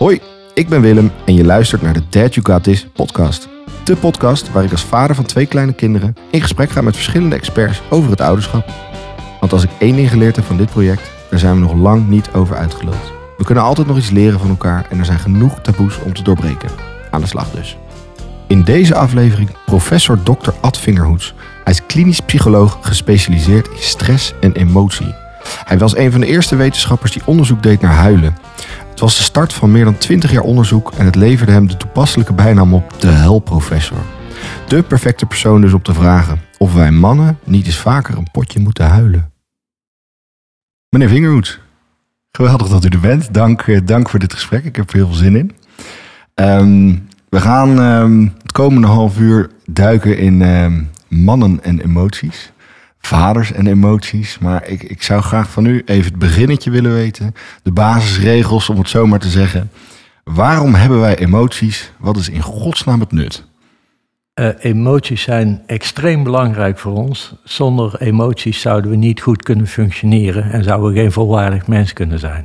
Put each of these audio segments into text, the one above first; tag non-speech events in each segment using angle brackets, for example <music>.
Hoi, ik ben Willem en je luistert naar de Dad You Got This podcast. De podcast waar ik als vader van twee kleine kinderen in gesprek ga met verschillende experts over het ouderschap. Want als ik één ding geleerd heb van dit project, daar zijn we nog lang niet over uitgeluld. We kunnen altijd nog iets leren van elkaar en er zijn genoeg taboes om te doorbreken. Aan de slag dus. In deze aflevering professor Dr. Ad Vingerhoets. Hij is klinisch psycholoog gespecialiseerd in stress en emotie. Hij was een van de eerste wetenschappers die onderzoek deed naar huilen. Het was de start van meer dan 20 jaar onderzoek en het leverde hem de toepasselijke bijnaam op de helprofessor. De perfecte persoon dus om te vragen of wij mannen niet eens vaker een potje moeten huilen. Meneer Vingerhoets, geweldig dat u er bent. Dank, eh, dank voor dit gesprek. Ik heb er heel veel zin in. Ehm, we gaan ehm, het komende half uur duiken in ehm, mannen en emoties. Vaders en emoties. Maar ik, ik zou graag van u even het beginnetje willen weten. De basisregels, om het zo maar te zeggen. Waarom hebben wij emoties? Wat is in godsnaam het nut? Uh, emoties zijn extreem belangrijk voor ons. Zonder emoties zouden we niet goed kunnen functioneren en zouden we geen volwaardig mens kunnen zijn.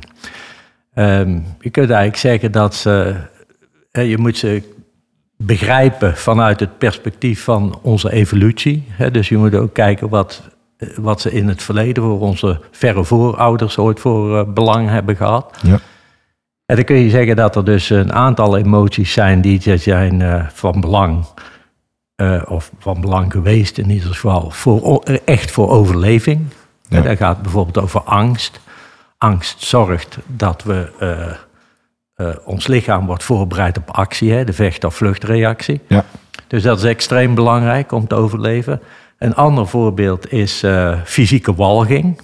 Um, je kunt eigenlijk zeggen dat ze, je moet ze begrijpen vanuit het perspectief van onze evolutie. Hè? Dus je moet ook kijken wat, wat ze in het verleden voor onze verre voorouders ooit voor uh, belang hebben gehad. Ja. En dan kun je zeggen dat er dus een aantal emoties zijn die zijn uh, van belang. Of van belang geweest in ieder geval, voor, echt voor overleving. Ja. Dat gaat bijvoorbeeld over angst. Angst zorgt dat we ons lichaam wordt voorbereid op actie, hè, de vecht- of vluchtreactie. Ja. Dus dat is extreem belangrijk om te overleven. Een ander voorbeeld is uh, fysieke walging.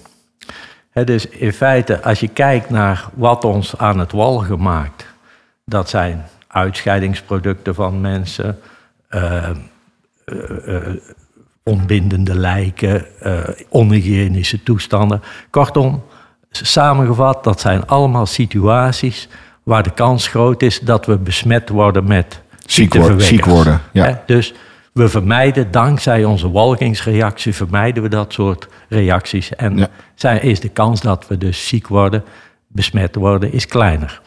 He, dus in feite, als je kijkt naar wat ons aan het walgen maakt, dat zijn uitscheidingsproducten van mensen, uh, onbindende lijken, onhygiënische toestanden. Kortom, samengevat, dat zijn allemaal situaties waar de kans groot is dat we besmet worden met ziek, worden, ziek worden. Ja. Dus we vermijden, dankzij onze walgingsreactie, vermijden we dat soort reacties. En ja. is de kans dat we dus ziek worden, besmet worden, is kleiner.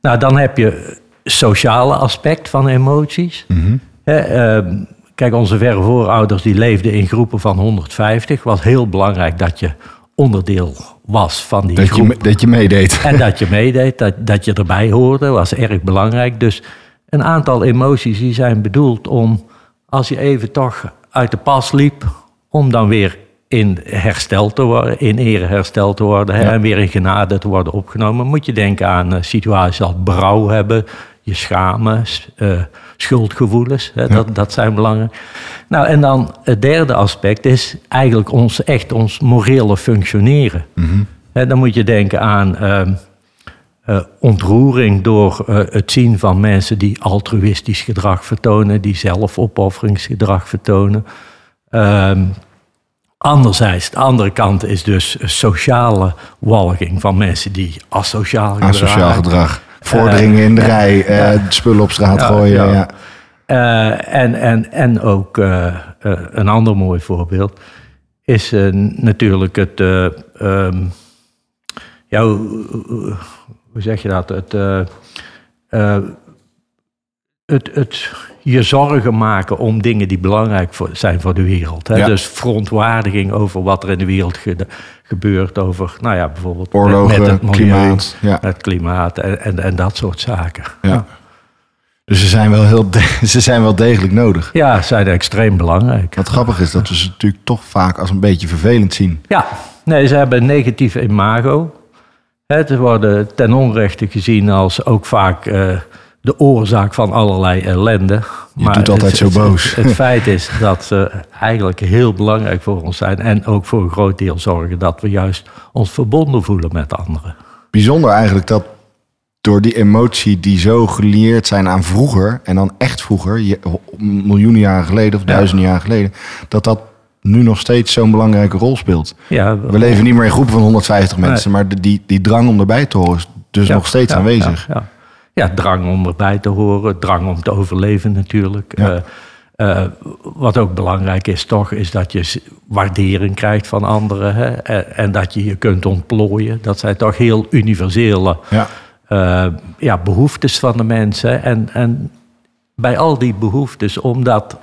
Nou, dan heb je sociale aspect van emoties. Mm -hmm. kijk, onze verre voorouders die leefden in groepen van 150. was heel belangrijk dat je onderdeel was van die dat groep. Je, dat je meedeed. <laughs> En dat je meedeed, dat, dat je erbij hoorde, was erg belangrijk. Dus een aantal emoties die zijn bedoeld om, als je even toch uit de pas liep, om dan weer in herstel te worden, in ere hersteld te worden ja. en weer in genade te worden opgenomen. Moet je denken aan uh, situaties als brouw hebben, je schamen, uh, schuldgevoelens. Hè, ja. dat, dat zijn belangrijk. Nou, en dan het derde aspect is eigenlijk ons, echt ons morele functioneren. Mm -hmm. Hè, dan moet je denken aan uh, uh, ontroering door uh, het zien van mensen die altruïstisch gedrag vertonen, die zelfopofferingsgedrag vertonen. Ehm, anderzijds, de andere kant is dus sociale walging van mensen die asociaal gedrag. Asociaal gedrag vorderingen in de rij, ja. spullen op straat gooien. Ja. Uh, en, en, en ook een ander mooi voorbeeld is natuurlijk het. Um, ja, hoe, hoe, zeg je dat? Het, het, het je zorgen maken om dingen die belangrijk voor, zijn voor de wereld. Hè? Ja. Dus verontwaardiging over wat er in de wereld ge, gebeurt. Over, nou ja, bijvoorbeeld Oorlogen, met het milieu, klimaat. Ja. het klimaat en, en, en, dat soort zaken. Ja. Dus ze zijn, wel heel <laughs> ze zijn wel degelijk nodig. Ja, ze zijn extreem belangrijk. Wat grappig is dat we ze natuurlijk toch vaak als een beetje vervelend zien. Ja, nee, ze hebben een negatieve imago. Ze worden ten onrechte gezien als ook vaak... Uh, de oorzaak van allerlei ellende. Je maar doet altijd het, zo boos. Het, het, <laughs> feit is dat ze eigenlijk heel belangrijk voor ons zijn. En ook voor een groot deel zorgen dat we juist ons verbonden voelen met anderen. Bijzonder eigenlijk dat door die emotie die zo gelieerd zijn aan vroeger... en dan echt vroeger, miljoenen jaren geleden of duizenden ja. jaar geleden... dat dat nu nog steeds zo'n belangrijke rol speelt. Ja, we leven niet meer in groepen van 150 mensen... maar die, die drang om erbij te horen is dus ja, nog steeds aanwezig. ja ja, drang om erbij te horen, drang om te overleven natuurlijk. Ja. Uh, uh, wat ook belangrijk is toch, is dat je waardering krijgt van anderen. Hè? En, en, dat je je kunt ontplooien. Dat zijn toch heel universele ja. eh, ja, behoeftes van de mensen. En, en bij al die behoeftes, om dat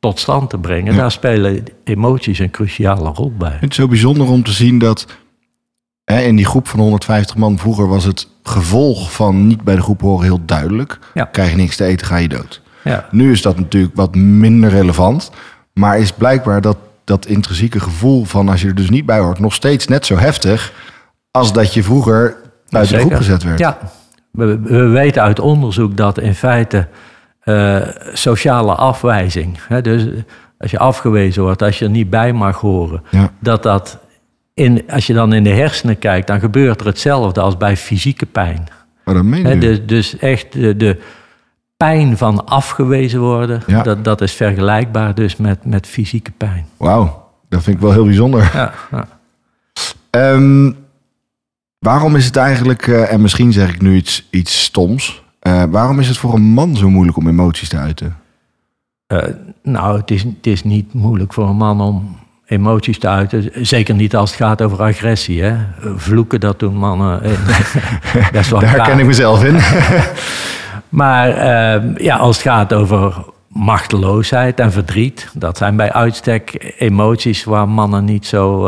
tot stand te brengen, Ja. daar spelen emoties een cruciale rol bij. Het is zo bijzonder om te zien dat in die groep van 150 man vroeger was het gevolg van niet bij de groep horen heel duidelijk. Ja. Krijg je niks te eten, ga je dood. Ja, Nu is dat natuurlijk wat minder relevant. Maar is blijkbaar dat, dat intrinsieke gevoel van als je er dus niet bij hoort... nog steeds net zo heftig als dat je vroeger buiten de groep gezet werd. Ja, we, we weten uit onderzoek dat in feite eh, sociale afwijzing, hè, dus als je afgewezen wordt, als je er niet bij mag horen, Ja. dat dat, in, als je dan in de hersenen kijkt, dan gebeurt er hetzelfde als bij fysieke pijn. Dat meen je. dus, dus echt de, de pijn van afgewezen worden, Ja. dat, dat is vergelijkbaar dus met, met fysieke pijn. Wauw, dat vind ik wel heel bijzonder. Ja, ja. Ehm, waarom is het eigenlijk, eh, en misschien zeg ik nu iets, iets stoms... eh, waarom is het voor een man zo moeilijk om emoties te uiten? Eh, nou, het is, het is niet moeilijk voor een man om emoties te uiten. Zeker niet als het gaat over agressie. Hè? Vloeken, dat doen mannen eh, <laughs> best wel Daar herken ik mezelf in. <laughs> Maar eh, ja, als het gaat over machteloosheid en verdriet... dat zijn bij uitstek emoties waar mannen niet zo...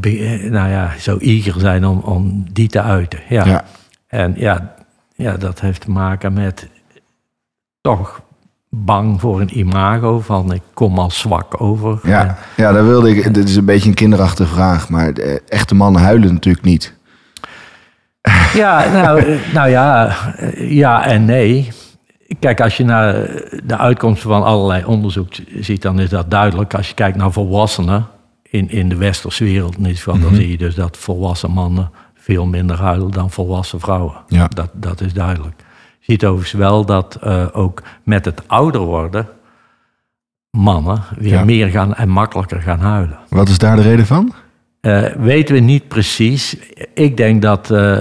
be- nou ja, zo eager zijn om, om die te uiten. Ja. ja. En ja, ja, dat heeft te maken met toch bang voor een imago van ik kom als zwak over. Ja, ja, daar wilde ik. Dit is een beetje een kinderachtige vraag, maar eh, echte mannen huilen natuurlijk niet. Ja, nou, eh, nou ja, eh, ja en nee. Kijk, als je naar de uitkomsten van allerlei onderzoek ziet, dan is dat duidelijk. Als je kijkt naar volwassenen in, in de westerse wereld, in ieder geval, dan zie je dus dat volwassen mannen veel minder huilen dan volwassen vrouwen. Ja. Dat, dat is duidelijk. Ziet overigens wel dat eh, ook met het ouder worden mannen weer Ja. meer gaan en makkelijker gaan huilen. Wat is daar de reden van? Eh, weten we niet precies. Ik denk dat eh,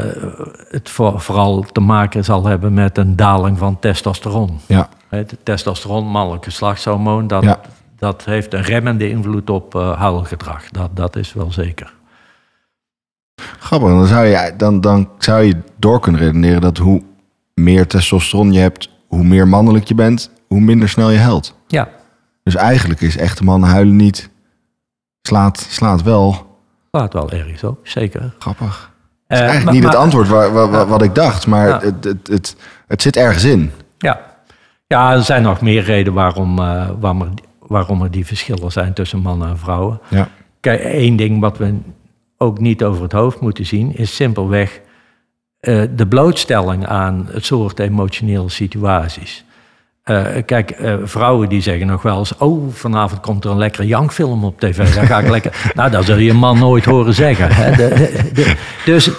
het voor- vooral te maken zal hebben met een daling van testosteron. Ja, Het testosteron, mannelijk geslachtshormoon, dat, Ja. dat heeft een remmende invloed op eh huilgedrag. Dat, dat is wel zeker. grappig. Dan zou, je, dan, dan zou je door kunnen redeneren dat hoe meer testosteron je hebt, hoe meer mannelijk je bent, hoe minder snel je huilt. Ja, Dus eigenlijk is echte mannen huilen niet. Slaat, slaat wel. slaat wel ergens op, zeker. Grappig. Eh, Het is eigenlijk maar- niet het antwoord waar, waar- waar- wat ik dacht, maar Ja. het, het, het, het zit ergens in. Ja. ja, er zijn nog meer redenen waarom, eh, waarom, er, waarom er die verschillen zijn tussen mannen en vrouwen. Ja. Kijk, één ding wat we ook niet over het hoofd moeten zien, is simpelweg eh, de blootstelling aan het soort emotionele situaties. Eh, kijk, eh, vrouwen die zeggen nog wel eens: Oh, vanavond komt er een lekkere jankfilm op tv. Dan ga ik lekker. <laughs> nou, dat zul je een man nooit horen zeggen. Hè? Dus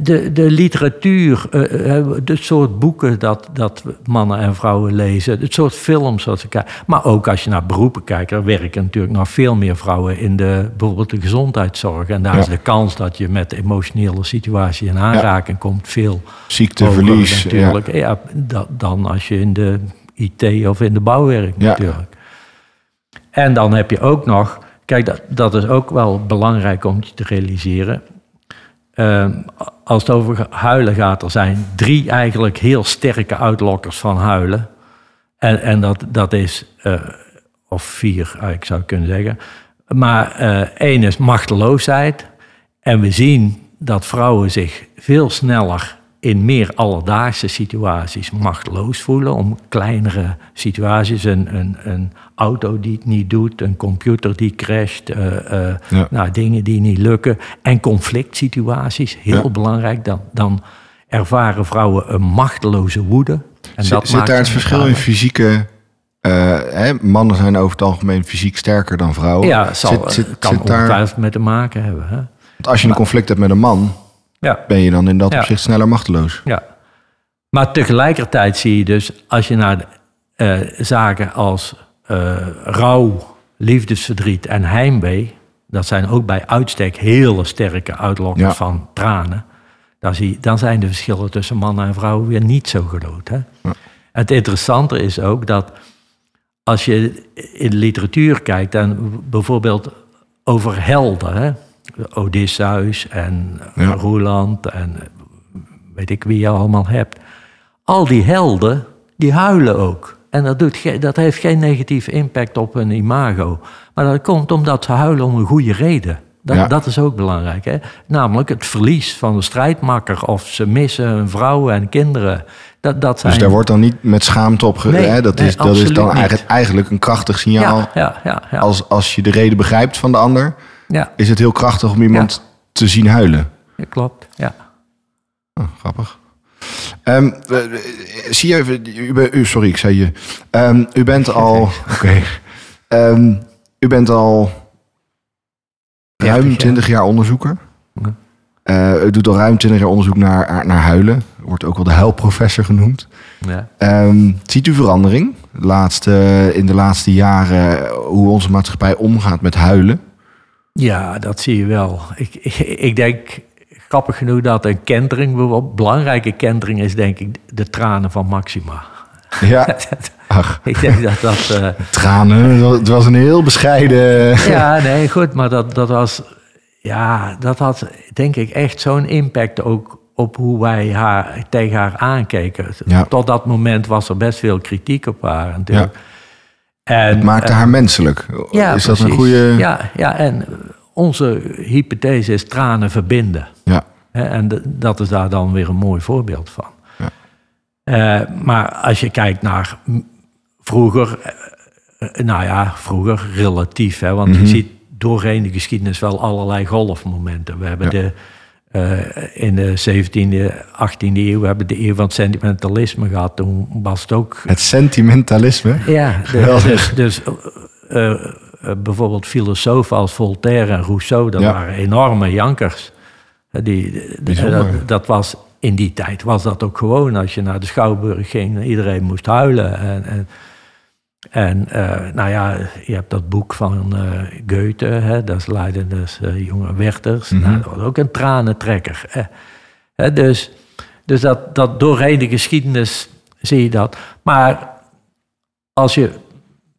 de, de literatuur, eh, eh, het soort boeken dat, dat mannen en vrouwen lezen, het soort films wat ze kijken. Maar ook als je naar beroepen kijkt, er werken natuurlijk nog veel meer vrouwen in de, bijvoorbeeld de gezondheidszorg. En daar Ja. is de kans dat je met emotionele situaties in aanraking komt veel Ziekte, hoger verlies. Ja. natuurlijk. Ja. da- dan als je in de IT of in de bouw werkt Ja. natuurlijk. En dan heb je ook nog, kijk, dat, dat is ook wel belangrijk om je te realiseren. Ehm, als het over huilen gaat, er zijn drie eigenlijk heel sterke uitlokkers van huilen. En, en dat, dat is, eh, of vier eigenlijk zou ik kunnen zeggen. Maar eh, één is machteloosheid. En we zien dat vrouwen zich veel sneller in meer alledaagse situaties machteloos voelen. Om kleinere situaties, een, een, een auto die het niet doet, een computer die crasht, Ja. nou, dingen die niet lukken. En conflict situaties, heel Ja. belangrijk. Dan, dan ervaren vrouwen een machteloze woede. En Zit, dat zit daar het verschil in fysieke... eh, hè, mannen zijn over het algemeen fysiek sterker dan vrouwen. Ja, zal, Zit- zit- kan zit daar- mee te maken hebben. Hè? want als je een conflict hebt met een man, Ja. ben je dan in dat Ja. opzicht sneller machteloos. Ja. Maar tegelijkertijd zie je dus, als je naar eh, zaken als eh, rouw, liefdesverdriet en heimwee, dat zijn ook bij uitstek hele sterke uitlokkers Ja. van tranen. Dan, zie, dan zijn de verschillen tussen mannen en vrouwen weer niet zo groot. Hè? Ja. Het interessante is ook dat als je in de literatuur kijkt, en bijvoorbeeld over helden, hè? Odysseus en Ja. Roeland en weet ik wie je allemaal hebt. Al die helden, die huilen ook. En dat, doet dat heeft geen negatieve impact op hun imago. Maar dat komt omdat ze huilen om een goede reden. Dat, Ja. dat is ook belangrijk. Hè? Namelijk het verlies van de strijdmakker. Of ze missen hun vrouwen en kinderen. Dat, dat zijn... Dus daar wordt dan niet met schaamte op ge... Nee, hè? Dat, nee, is, dat is dan eigenlijk, eigenlijk een krachtig signaal. ja, ja. Als, als je de reden begrijpt van de ander, ja, is het heel krachtig om iemand te zien huilen. ja, klopt. Ja. Oh, grappig. Ehm, eh, eh, zie je even, u, u, sorry, ik zei je. Ehm, u bent al, <laughs> oké. Ehm, u bent al 30 ruim jaar. 20 jaar onderzoeker. Eh, u doet al ruim 20 jaar onderzoek naar, naar huilen. Wordt ook wel de huilprofessor genoemd. Ja. Ziet u verandering de laatste, in de laatste jaren hoe onze maatschappij omgaat met huilen? Ja, dat zie je wel. Ik, ik, ik denk, grappig genoeg, dat een kentering, bijvoorbeeld, belangrijke kentering is denk ik de tranen van Maxima. Ja, <laughs> ach, <laughs> ik denk dat dat... eh, tranen. Het was een heel bescheiden... <laughs> ja, nee, goed, maar dat, dat was... Ja, dat had denk ik echt zo'n impact ook op hoe wij haar, tegen haar aankeken. Ja. Tot dat moment was er best veel kritiek op haar natuurlijk. En, Het maakte eh, haar menselijk. ja, is dat een goede... Ja, ja, en onze hypothese is tranen verbinden. Ja. En dat is daar dan weer een mooi voorbeeld van. Ja. Eh, maar als je kijkt naar vroeger, eh, eh, nou ja, vroeger relatief, hè, want Mhm. je ziet doorheen de geschiedenis wel allerlei golfmomenten. We hebben Ja. de, eh, in de 17e, 18e eeuw, we hebben de eeuw van het sentimentalisme gehad. Toen was het ook Het sentimentalisme. ja, de- dus, dus eh, eh, bijvoorbeeld filosofen als Voltaire en Rousseau, dat Ja. waren enorme jankers. Die, dat, dat was in die tijd was dat ook gewoon als je naar de schouwburg ging, iedereen moest huilen. En, en, en eh, nou ja, je hebt dat boek van eh, Goethe, hè, dat is Leiden des eh, jonge Werthers. Mhm. nou, dat was ook een tranentrekker. Hè. Hè, dus dus dat, dat doorheen de geschiedenis zie je dat. Maar als je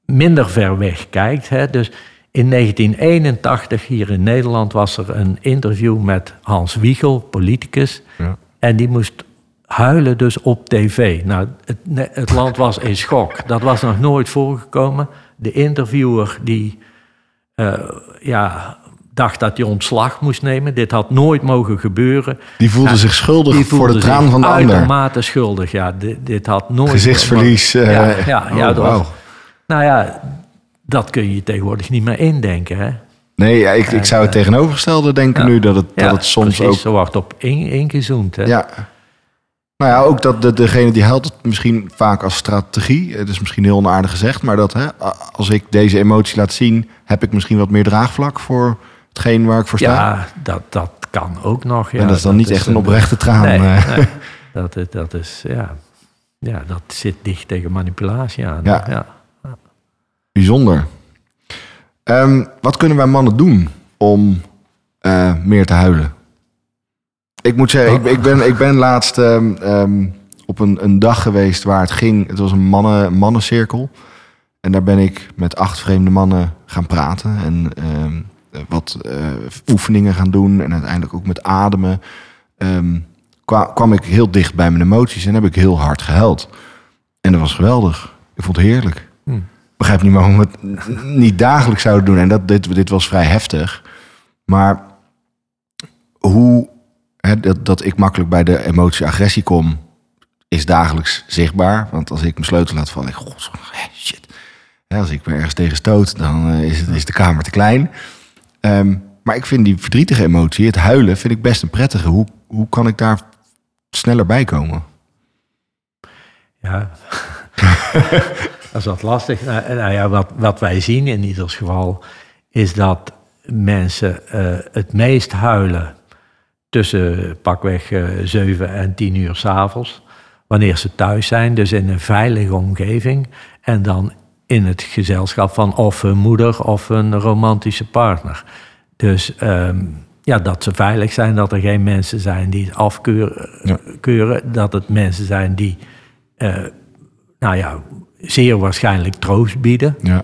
minder ver weg kijkt, hè, dus in 1981 hier in Nederland was er een interview met Hans Wiegel, politicus. Ja. En die moest huilen dus op tv. Nou, het, het land was in schok. Dat was nog nooit voorgekomen. De interviewer die eh, ja, dacht dat hij ontslag moest nemen. Dit had nooit mogen gebeuren. Die voelde zich schuldig Die voor de traan van de ander. uitermate schuldig. Ja, dit, dit had nooit... Gezichtsverlies. eh, Ja, ja, ja, oh, dat was- wauw. Nou ja, dat kun je tegenwoordig niet meer indenken. Hè? Nee, ja, ik, ik zou het tegenovergestelde denken ja. nu. Dat het, dat het soms precies, ook... Zo wordt op in- ingezoomd. Hè? Ja. Nou ja, ook dat de, degene die huilt het misschien vaak als strategie. Het is misschien heel onaardig gezegd. Maar dat hè, als ik deze emotie laat zien... heb ik misschien wat meer draagvlak voor hetgeen waar ik voor sta. Ja, dat, dat kan ook nog. Ja. en dat is dan niet echt een oprechte traan. Nee, eh. nee. <laughs> Dat, is- dat is, ja. ja, dat zit dicht tegen manipulatie aan. Ja. ja. Bijzonder. Ehm, wat kunnen wij mannen doen om eh, meer te huilen? Ik moet zeggen, ik, ik, ben, ik ben laatst ehm, ehm, op een, een dag geweest waar het ging. Het was een mannen, mannencirkel. En daar ben ik met acht vreemde mannen gaan praten. En ehm, wat eh, oefeningen gaan doen. En uiteindelijk ook met ademen. Ehm, kwa- kwam ik heel dicht bij mijn emoties. En heb ik heel hard gehuild. En dat was geweldig. Ik vond het heerlijk Hm. begrijp niet waarom we het niet dagelijks zouden doen. En dat, dit, dit was vrij heftig. Maar hoe dat, dat ik makkelijk bij de emotie agressie kom, is dagelijks zichtbaar. Want als ik mijn sleutel laat vallen, ik, god, shit. Hè, als ik me ergens tegen stoot, dan eh, is, is de kamer te klein. Ehm, maar ik vind die verdrietige emotie, het huilen, vind ik best een prettige. Hoe, hoe kan ik daar sneller bij komen? Ja, <laughs> dat is wat lastig. Nou, nou ja, wat, wat wij zien in ieder geval is dat mensen eh, het meest huilen tussen pakweg eh 7 en 10 uur s'avonds. Wanneer ze thuis zijn, dus in een veilige omgeving. En dan in het gezelschap van of hun moeder of een romantische partner. Dus ehm, ja, dat ze veilig zijn, dat er geen mensen zijn die het afkeuren. Ja. keuren, dat het mensen zijn die, eh, nou ja, zeer waarschijnlijk troost bieden. Ja.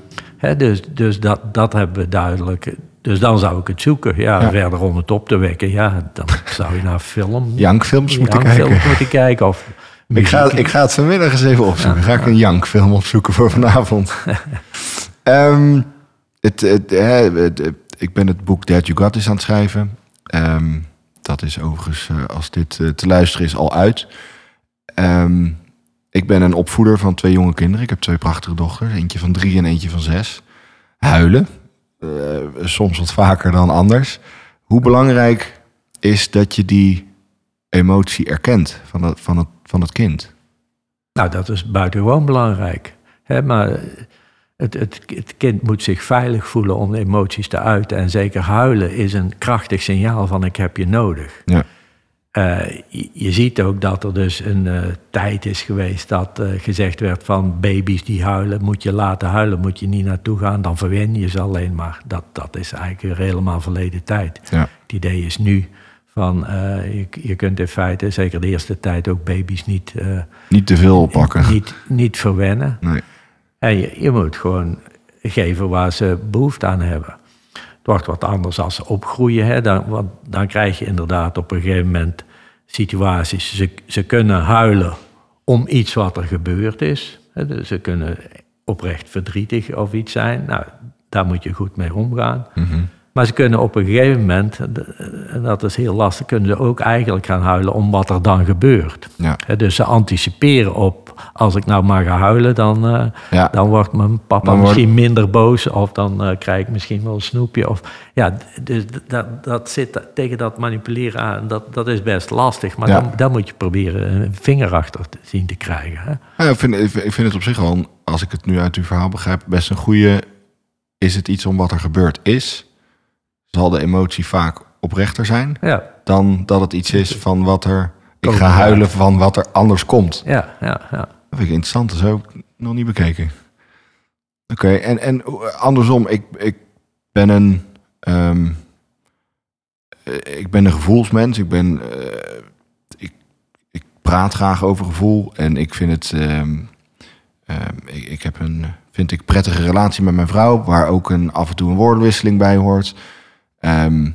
Dus dus dat, dat hebben we duidelijk. Dus dan zou ik het zoeken. Ja, Ja. verder om het op te wekken. Ja, dan <laughs> zou je naar film... Jankfilms moeten kijken. moeten kijken. Of <laughs> Ik ga, ik ga het vanmiddag eens even opzoeken. Ga ik een jankfilm opzoeken voor vanavond. <laughs> Ehm, het, het, hè, het- het- ik ben het boek That You Got is aan het schrijven. Ehm, dat is overigens, eh, als dit eh, te luisteren is, al uit. Ehm, ik ben een opvoeder van twee jonge kinderen. Ik heb twee prachtige dochters. Eentje van drie en eentje van zes. Huilen. Eh, soms wat vaker dan anders. Hoe belangrijk is dat je die emotie erkent van het, van het, van het kind? Nou, dat is buitengewoon belangrijk. Hè, maar het, het, het kind moet zich veilig voelen om emoties te uiten. En zeker huilen is een krachtig signaal van ik heb je nodig. Ja. Eh, je, je ziet ook dat er dus een eh, tijd is geweest dat eh, gezegd werd van baby's die huilen, moet je laten huilen, moet je niet naartoe gaan, dan verwen je ze alleen maar. Dat, dat is eigenlijk weer helemaal verleden tijd. Ja. Het idee is nu van, je, je kunt in feite, zeker de eerste tijd, ook baby's niet, Niet te veel oppakken. <laughs> niet, niet verwennen. Nee. En je, je moet gewoon geven waar ze behoefte aan hebben. Het wordt wat anders als ze opgroeien. Hè? Dan, want dan krijg je inderdaad op een gegeven moment situaties. Ze, ze kunnen huilen om iets wat er gebeurd is. Hè? Dus ze kunnen oprecht verdrietig of iets zijn. Nou, daar moet je goed mee omgaan. Mhm. Maar ze kunnen op een gegeven moment, en dat is heel lastig, kunnen ze ook eigenlijk gaan huilen om wat er dan gebeurt. Ja. Dus ze anticiperen op, als ik nou maar ga huilen, dan, eh, Ja. dan wordt mijn papa Dan wordt- misschien minder boos. Of dan eh, krijg ik misschien wel een snoepje. Of, ja, dus dat, dat zit tegen dat manipuleren aan. Dat, dat is best lastig. Maar Ja. dan, dan moet je proberen een vinger achter te zien te krijgen. Hè? Ja, ik, vind, ik vind het op zich wel, als ik het nu uit uw verhaal begrijp, best een goede. Is het iets om wat er gebeurd is? Zal de emotie vaak oprechter zijn Ja, dan dat het iets is van wat er. Ik ga huilen van wat er anders komt. ja, ja. ja. Dat vind ik interessant, dat is ook nog niet bekeken. Oké, en, en andersom, ik, ik ben een. ehm, eh, ik ben een gevoelsmens. Ik ben. eh, ik, ik praat graag over gevoel. En ik vind het. ehm, ehm, ik, ik heb een. Vind ik prettige relatie met mijn vrouw. Waar ook een, af en toe een woordenwisseling bij hoort. Ehm,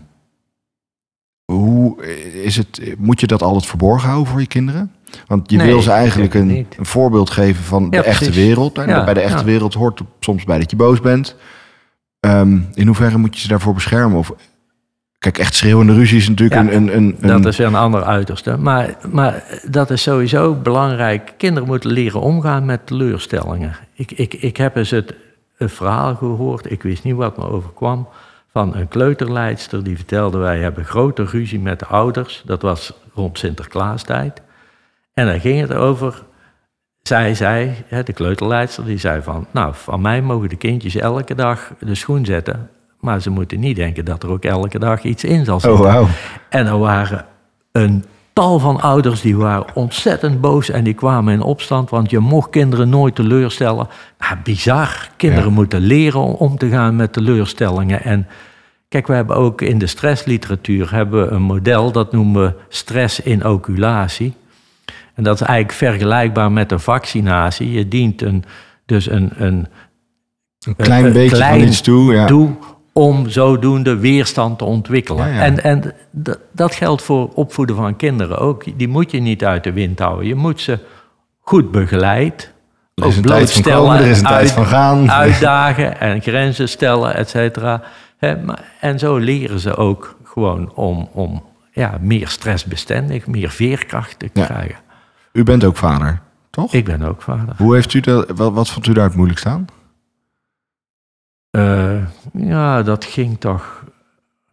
hoe is het? Moet je dat altijd verborgen houden voor je kinderen? Want je Nee, wil ze eigenlijk een, het een voorbeeld geven van de echte wereld. Ja, bij de echte ja. wereld hoort soms bij dat je boos bent. Ehm, in hoeverre moet je ze daarvoor beschermen? Of, kijk, echt schreeuwende ruzie is natuurlijk een, een, een, Dat is weer een ander uiterste. Maar, maar dat is sowieso belangrijk. Kinderen moeten leren omgaan met teleurstellingen. Ik, ik, ik heb eens het, een verhaal gehoord, ik wist niet wat me overkwam, van een kleuterleidster die vertelde: Wij hebben grote ruzie met de ouders. Dat was rond Sinterklaastijd. En daar ging het over. Zij zei, de kleuterleidster, die zei van... Nou, van mij mogen de kindjes elke dag de schoen zetten. Maar ze moeten niet denken dat er ook elke dag iets in zal zitten. Oh, wauw. En er waren een tal van ouders die waren ontzettend boos en die kwamen in opstand, want je mocht kinderen nooit teleurstellen. Nou, bizar. Kinderen Ja. moeten leren om om te gaan met teleurstellingen. En kijk, we hebben ook in de stressliteratuur hebben we een model, dat noemen we stress-inoculatie. En dat is eigenlijk vergelijkbaar met een vaccinatie. Je dient een, dus een, een Een klein een beetje klein van iets toe. Ja. doe om zodoende weerstand te ontwikkelen. Ja, ja. En, en dat geldt voor opvoeden van kinderen ook. Die moet je niet uit de wind houden. Je moet ze goed begeleid, Er is ook een tijd van blootstellen, komen, er is een tijd uit- van gaan. uitdagen en grenzen stellen, et cetera. En zo leren ze ook gewoon om, om ja, meer stressbestendig, meer veerkracht te Ja. krijgen. U bent ook vader, toch? Ik ben ook vader. Hoe heeft u dat, wat, wat vond u daar het moeilijkst aan? Eh, ja, dat ging toch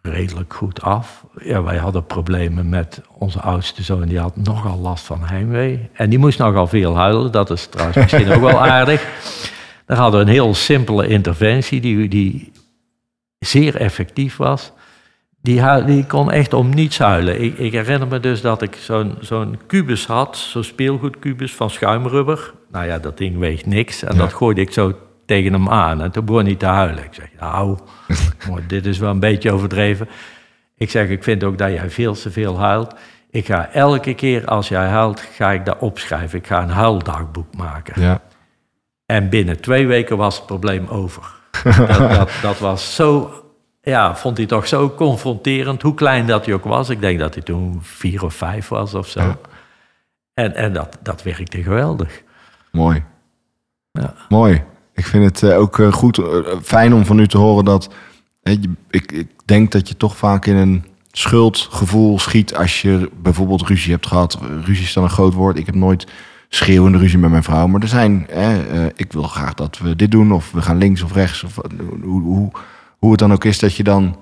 redelijk goed af. Ja, wij hadden problemen met onze oudste zoon. Die had nogal last van heimwee. En die moest nogal veel huilen. Dat is trouwens misschien ook wel <laughs> aardig. Daar hadden we een heel simpele interventie die, die zeer effectief was. Die, kon echt om niets huilen. Ik, ik herinner me dus dat ik zo'n zo'n kubus had, zo'n speelgoedkubus van schuimrubber. Nou ja, dat ding weegt niks. En Ja. dat gooide ik zo tegen hem aan. En toen begon hij te huilen. Ik zeg, nou, <laughs> dit is wel een beetje overdreven. Ik zeg, ik vind ook dat jij veel te veel huilt. Ik ga elke keer als jij huilt, ga ik dat opschrijven. Ik ga een huildagboek maken. Ja. En binnen twee weken was het probleem over. Dat, dat, dat was zo ja, vond hij toch zo confronterend, hoe klein dat hij ook was. Ik denk dat hij toen vier of vijf was of zo. Ja. En, en dat, dat werkte geweldig. Mooi. Ja. Mooi. Ik vind het eh, ook eh, goed, eh, fijn om van u te horen dat... ik, ik denk dat je toch vaak in een schuldgevoel schiet... als je bijvoorbeeld ruzie hebt gehad. Ruzie is dan een groot woord. Ik heb nooit schreeuwende ruzie met mijn vrouw. Maar er zijn, hè, eh, ik wil graag dat we dit doen... of we gaan links of rechts. Of hoe, hoe, hoe het dan ook is dat je dan...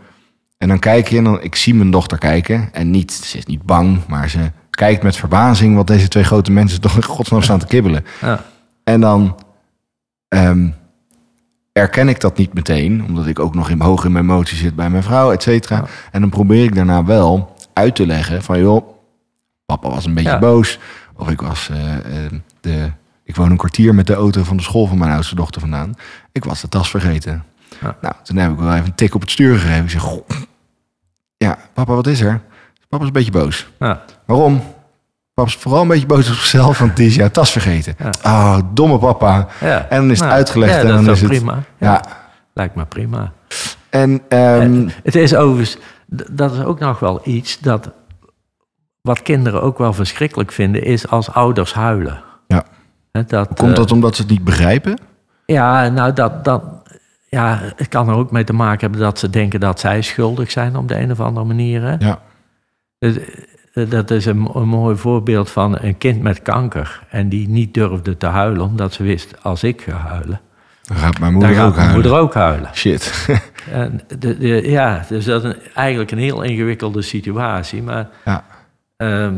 En dan kijk je en dan, ik zie mijn dochter kijken. En niet, ze is niet bang, maar ze kijkt met verbazing... wat deze twee grote mensen toch in godsnaam staan te kibbelen. Ja. En dan ehm, erken ik dat niet meteen, omdat ik ook nog in, hoog in mijn emotie zit bij mijn vrouw, et cetera. Ja. En dan probeer ik daarna wel uit te leggen van, joh, papa was een beetje Ja. boos. Of ik was, eh, eh, de, ik woon een kwartier met de auto van de school van mijn oudste dochter vandaan. Ik was de tas vergeten. Ja. Nou, toen heb ik wel even een tik op het stuur gegeven. Ik zeg, goh, ja, papa, wat is er? Papa is een beetje boos. Ja. Waarom? Papa is vooral een beetje boos op zichzelf, want die is jouw tas vergeten. Ja. Oh, domme papa. Ja. En dan is het Nou, uitgelegd en dat dan is het- prima. Ja, Lijkt me prima. en ehm, Het is overigens, dat is ook nog wel iets dat wat kinderen ook wel verschrikkelijk vinden, is als ouders huilen. Ja. Dat, komt eh, dat omdat ze het niet begrijpen? Ja, nou, dat, dat, ja, het kan er ook mee te maken hebben dat ze denken dat zij schuldig zijn op de een of andere manier. Hè? Ja. Dus, eh, Dat is een, een mooi voorbeeld van een kind met kanker. En die niet durfde te huilen, omdat ze wist, als ik ga huilen, Dan gaat mijn moeder gaat ook mijn huilen. moeder ook huilen. Shit. En de, de- ja, dus dat is een- eigenlijk een heel ingewikkelde situatie. Maar ja. Ehm,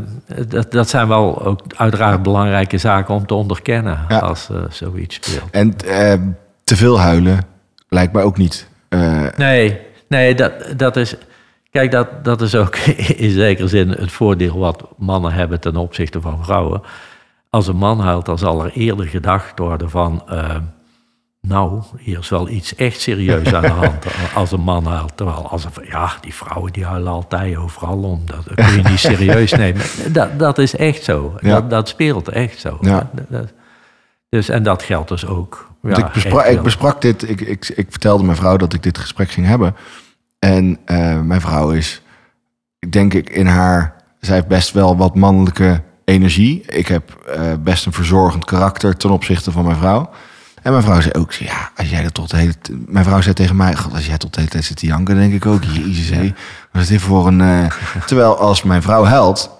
dat, dat zijn wel ook uiteraard belangrijke zaken om te onderkennen Ja. als eh, zoiets speelt. En ehm, te veel huilen lijkt mij ook niet. eh, Nee, nee dat, dat is. Kijk, dat, dat is ook <laughs> in zekere zin het voordeel wat mannen hebben ten opzichte van vrouwen. Als een man huilt, dan zal er eerder gedacht worden van. eh, nou, hier is wel iets echt serieus aan de hand <laughs> als een man huilt. Terwijl als een, ja, die vrouwen die huilen altijd overal om. Dat kun je niet <laughs> serieus nemen. Dat, dat is echt zo. Ja. Dat, dat speelt echt zo. Ja. Dat- dus, en dat geldt dus ook. Ja, ik, bespra- ik besprak dit, ik, ik, ik vertelde mijn vrouw dat ik dit gesprek ging hebben. En eh, mijn vrouw is, ik denk ik, in haar, zij heeft best wel wat mannelijke energie. Ik heb eh, best een verzorgend karakter ten opzichte van mijn vrouw. En mijn vrouw zei ook, ja, als jij dat tot de hele Mijn vrouw zei tegen mij, God, als jij tot de hele tijd zit te janken, denk ik ook, jezus, hé. Wat is dit voor een... eh, <laughs> Terwijl als mijn vrouw huilt,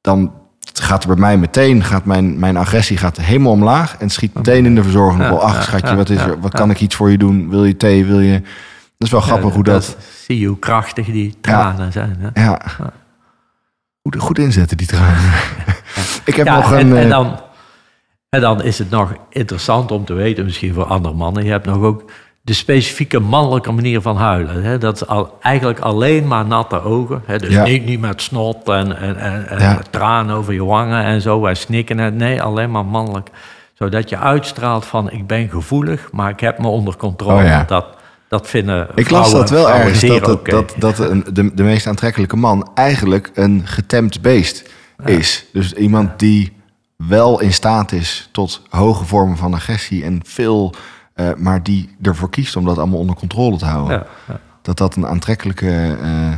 dan gaat er bij mij meteen, gaat mijn, mijn agressie gaat helemaal omlaag en schiet meteen in de verzorgende Ja. Ach, schatje, wat is er? Wat kan ik iets voor je doen? Wil je thee? Wil je... Dat is wel grappig Ja, hoe dat... Zie je hoe krachtig die tranen zijn. Hè? Ja. Goed, goed inzetten, die tranen. <laughs> ik heb nog en, een... en, eh, dan, en dan is het nog interessant om te weten, misschien voor andere mannen, je hebt nog ook de specifieke mannelijke manier van huilen. Hè? Dat is al, eigenlijk alleen maar natte ogen. Hè? Dus Ja. niet, niet met snot en, en, en, en Ja. tranen over je wangen en zo en snikken. En, nee, alleen maar mannelijk. Zodat je uitstraalt van ik ben gevoelig, maar ik heb me onder controle. Oh ja. dat, dat vinden ik las dat wel ergens, dat, dat, dat een, de, de meest aantrekkelijke man eigenlijk een getemd beest is. Dus iemand die wel in staat is tot hoge vormen van agressie en veel... eh, maar die ervoor kiest om dat allemaal onder controle te houden. Ja, ja. Dat dat een aantrekkelijke... eh,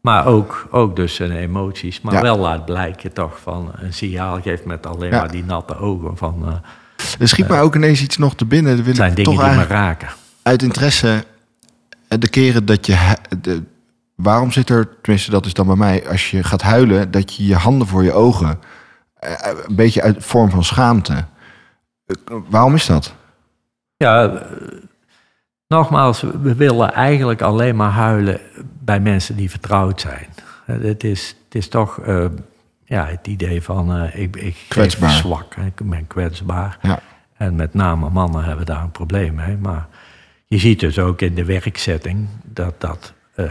Maar ook, ook dus zijn emoties. Maar Ja. wel laat blijken toch van een signaal geeft met alleen maar die natte ogen. Van, eh, er schiet mij ook ineens iets nog te binnen. Dat wil zijn ik dingen toch die me raken. uit interesse... De keren dat je... De, waarom zit er, tenminste dat is dan bij mij... Als je gaat huilen, dat je je handen voor je ogen... eh, Een beetje uit vorm van schaamte. Eh, Waarom is dat? Ja, eh, nogmaals, we willen eigenlijk alleen maar huilen bij mensen die vertrouwd zijn. Eh, Het is, het is toch eh, ja, het idee van eh, ik, ik Kwetsbaar. zwak, ik ben kwetsbaar. Ja. En met name mannen hebben daar een probleem mee. Maar je ziet dus ook in de werkzetting dat dat eh,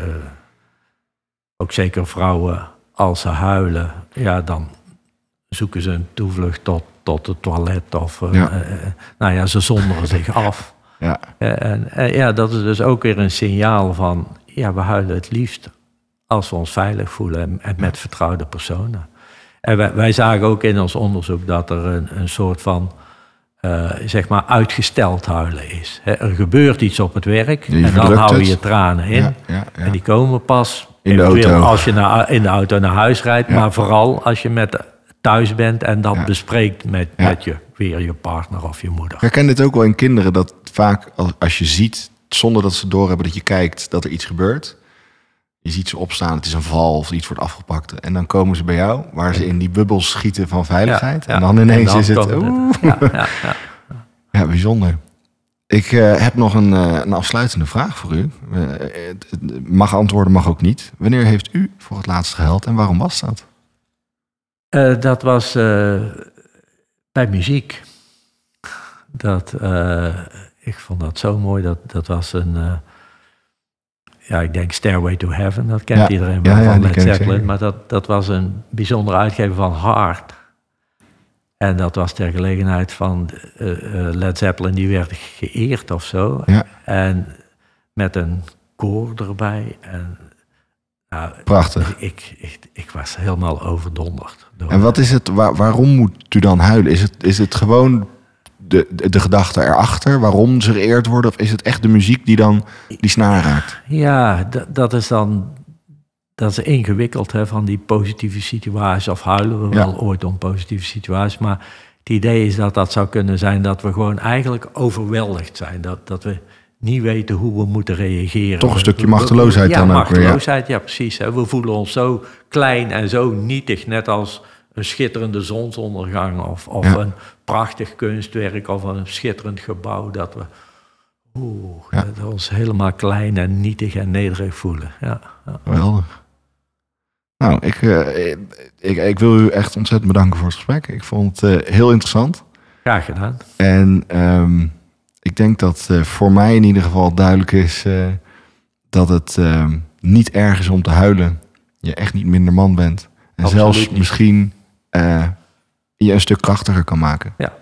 ook zeker vrouwen, als ze huilen, ja, dan zoeken ze een toevlucht tot, tot het toilet. Of eh, Ja. eh, nou ja, ze zonderen zich <laughs> af. Ja, Eh, En, en ja, dat is dus ook weer een signaal van, ja, we huilen het liefst als we ons veilig voelen en, en met vertrouwde personen. En wij, wij zagen ook in ons onderzoek dat er een, een soort van eh, zeg maar uitgesteld huilen is. Er gebeurt iets op het werk Je en dan hou je je tranen in. Ja, ja, ja. En die komen pas In de auto. als je naar, in de auto naar huis rijdt, maar vooral als je met thuis bent en dat Ja. bespreekt met, Ja. met je, weer je partner of je moeder. Herken dit ook wel in kinderen, dat vaak als, als je ziet, zonder dat ze doorhebben dat je kijkt, dat er iets gebeurt. Je ziet ze opstaan, het is een val of iets wordt afgepakt. En dan komen ze bij jou, waar ze in die bubbels schieten van veiligheid. Ja, En dan ineens dan is het, Ja, ja, ja. ja, bijzonder. Ik eh, heb nog een, eh, een afsluitende vraag voor u. Eh, mag antwoorden, mag ook niet. Wanneer heeft u voor het laatst gehuild en waarom was dat? Eh, dat was eh, bij muziek. Dat, eh, ik vond dat zo mooi. Dat, dat was een, ja, ik denk Stairway to Heaven. Dat kent Ja, iedereen wel ja, van Led Zeppelin. Maar dat, dat was een bijzondere uitgave van Heart. En dat was ter gelegenheid van Led Zeppelin. Die werd geëerd of zo. En met een koor erbij. En, nou, Prachtig. ik, ik, ik was helemaal overdonderd. Door, En wat is het, waar- waarom moet u dan huilen? Is het, is het gewoon de, de, de gedachte erachter, waarom ze geëerd worden? Of is het echt de muziek die dan die snaar raakt? Ja, dat is dan. Dat is ingewikkeld hè, van die positieve situaties. Of huilen we Ja. wel ooit om positieve situaties. Maar het idee is dat dat zou kunnen zijn dat we gewoon eigenlijk overweldigd zijn. Dat, dat we niet weten hoe we moeten reageren. Toch een stukje we- we- machteloosheid ja, dan ook weer, ja. machteloosheid, ja precies. Hè. We voelen ons zo klein en zo nietig. Net als een schitterende zonsondergang. Of, of Ja. een prachtig kunstwerk. Of een schitterend gebouw. Dat we oeh, Ja. dat we ons helemaal klein en nietig en nederig voelen. Ja. Geweldig. Nou, ik, eh, ik, ik wil u echt ontzettend bedanken voor het gesprek. Ik vond het eh, heel interessant. Graag gedaan. En ehm, ik denk dat eh, voor mij in ieder geval duidelijk is eh, dat het ehm, niet erg is om te huilen. Je echt niet minder man bent. En Absoluut zelfs niet. misschien eh, je een stuk krachtiger kan maken. Ja.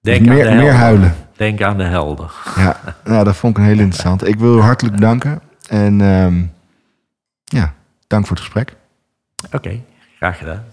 Dus Denk aan meer, de meer huilen. Denk aan de helder. Ja, nou, dat vond ik een heel <laughs> interessant. Ik wil u hartelijk bedanken. En ehm, ja, dank voor het gesprek. Oké, graag gedaan.